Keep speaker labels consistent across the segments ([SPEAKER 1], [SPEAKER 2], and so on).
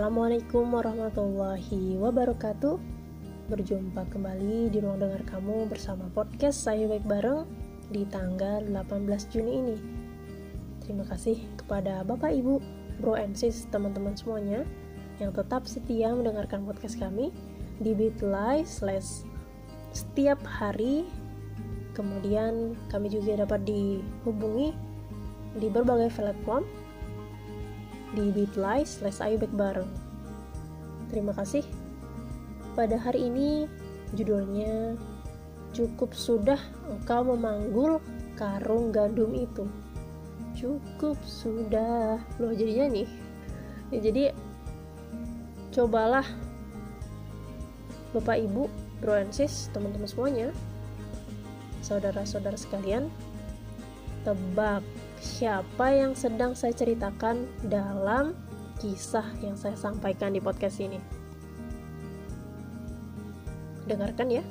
[SPEAKER 1] Assalamualaikum warahmatullahi wabarakatuh. Berjumpa kembali di ruang dengar kamu bersama podcast Saya Baik Bareng di tanggal 18 Juni ini. Terima kasih kepada Bapak Ibu, Bro and Sis, teman-teman semuanya yang tetap setia mendengarkan podcast kami di Bitly slash setiap hari. Kemudian kami juga dapat dihubungi di berbagai platform di Bitly slash Bareng. Terima kasih. Pada hari ini judulnya Cukup sudah engkau memanggul karung gandum itu. Cukup sudah. Loh jadinya nih. Ya, jadi cobalah Bapak Ibu, Bro teman-teman semuanya, saudara-saudara sekalian, tebak siapa yang sedang saya ceritakan dalam kisah yang saya sampaikan di podcast ini. Dengarkan ya.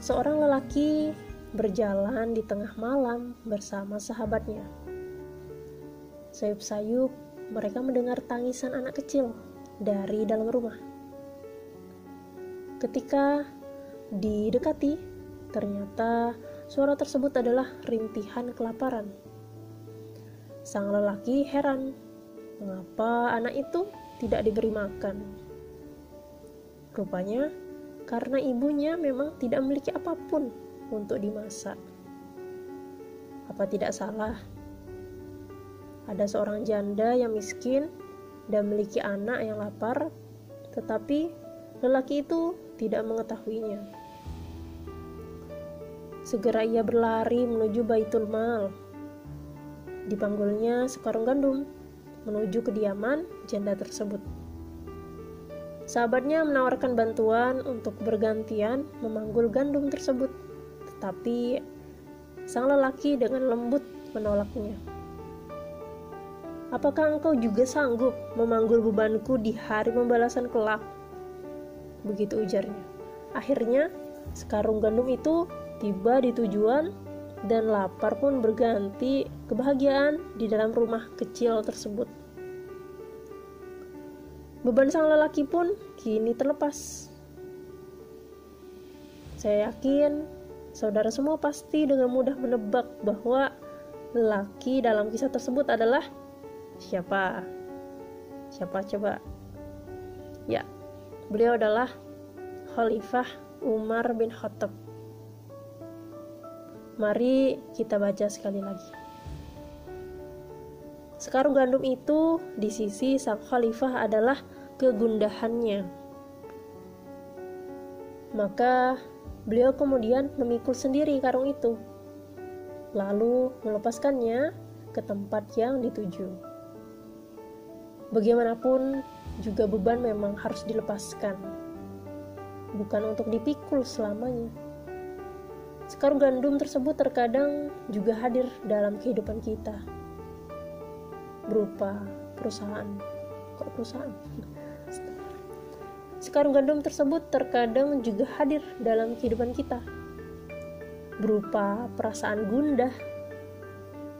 [SPEAKER 1] Seorang lelaki berjalan di tengah malam bersama sahabatnya. Sayup-sayup, mereka mendengar tangisan anak kecil dari dalam rumah. Ketika didekati, ternyata Suara tersebut adalah rintihan kelaparan. Sang lelaki heran, mengapa anak itu tidak diberi makan. Rupanya, karena ibunya memang tidak memiliki apa pun untuk dimasak. Apa tidak salah? Ada seorang janda yang miskin dan memiliki anak yang lapar, tetapi lelaki itu tidak mengetahuinya. Segera ia berlari menuju Baitul Mal. Dipanggulnya sekarang gandum menuju kediaman janda tersebut. Sahabatnya menawarkan bantuan untuk bergantian memanggul gandum tersebut, tetapi sang lelaki dengan lembut menolaknya. Apakah engkau juga sanggup memanggul bebanku di hari pembalasan kelak? Begitu ujarnya. Akhirnya, sekarung gandum itu tiba di tujuan dan lapar pun berganti kebahagiaan di dalam rumah kecil tersebut. Beban sang lelaki pun kini terlepas. Saya yakin saudara semua pasti dengan mudah menebak bahwa lelaki dalam kisah tersebut adalah siapa? Siapa coba? Ya, beliau adalah Khalifah Umar bin Khattab Mari kita baca sekali lagi. Sekarung gandum itu di sisi sang khalifah adalah kegundahannya. Maka beliau kemudian memikul sendiri karung itu, lalu melepaskannya ke tempat yang dituju. Bagaimanapun juga beban memang harus dilepaskan, bukan untuk dipikul selamanya. Sekarang gandum tersebut terkadang juga hadir dalam kehidupan kita. Berupa perusahaan. Kok perusahaan? Sekarang gandum tersebut terkadang juga hadir dalam kehidupan kita. Berupa perasaan gundah,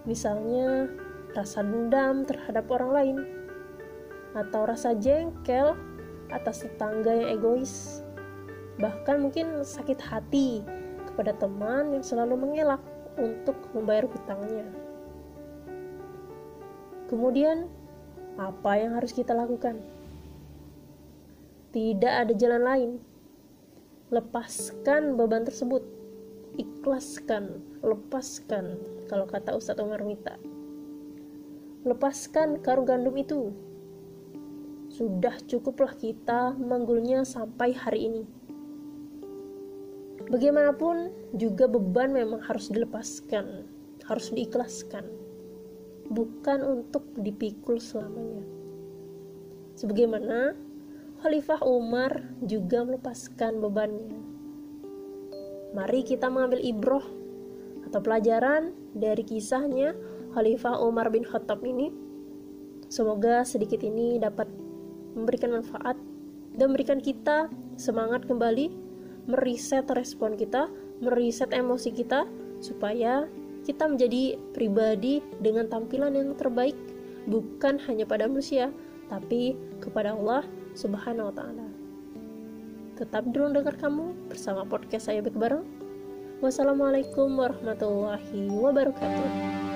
[SPEAKER 1] misalnya rasa dendam terhadap orang lain, atau rasa jengkel atas tetangga yang egois, bahkan mungkin sakit hati kepada teman yang selalu mengelak untuk membayar hutangnya. Kemudian, apa yang harus kita lakukan? Tidak ada jalan lain. Lepaskan beban tersebut. Ikhlaskan, lepaskan, kalau kata Ustadz Umar Mita. Lepaskan karung gandum itu. Sudah cukuplah kita memanggulnya sampai hari ini Bagaimanapun juga beban memang harus dilepaskan, harus diikhlaskan, bukan untuk dipikul selamanya. Sebagaimana Khalifah Umar juga melepaskan bebannya. Mari kita mengambil ibroh atau pelajaran dari kisahnya Khalifah Umar bin Khattab ini. Semoga sedikit ini dapat memberikan manfaat dan memberikan kita semangat kembali meriset respon kita, meriset emosi kita supaya kita menjadi pribadi dengan tampilan yang terbaik bukan hanya pada manusia tapi kepada Allah Subhanahu wa taala. Tetap ruang dengar kamu bersama podcast saya Bareng. Wassalamualaikum warahmatullahi wabarakatuh.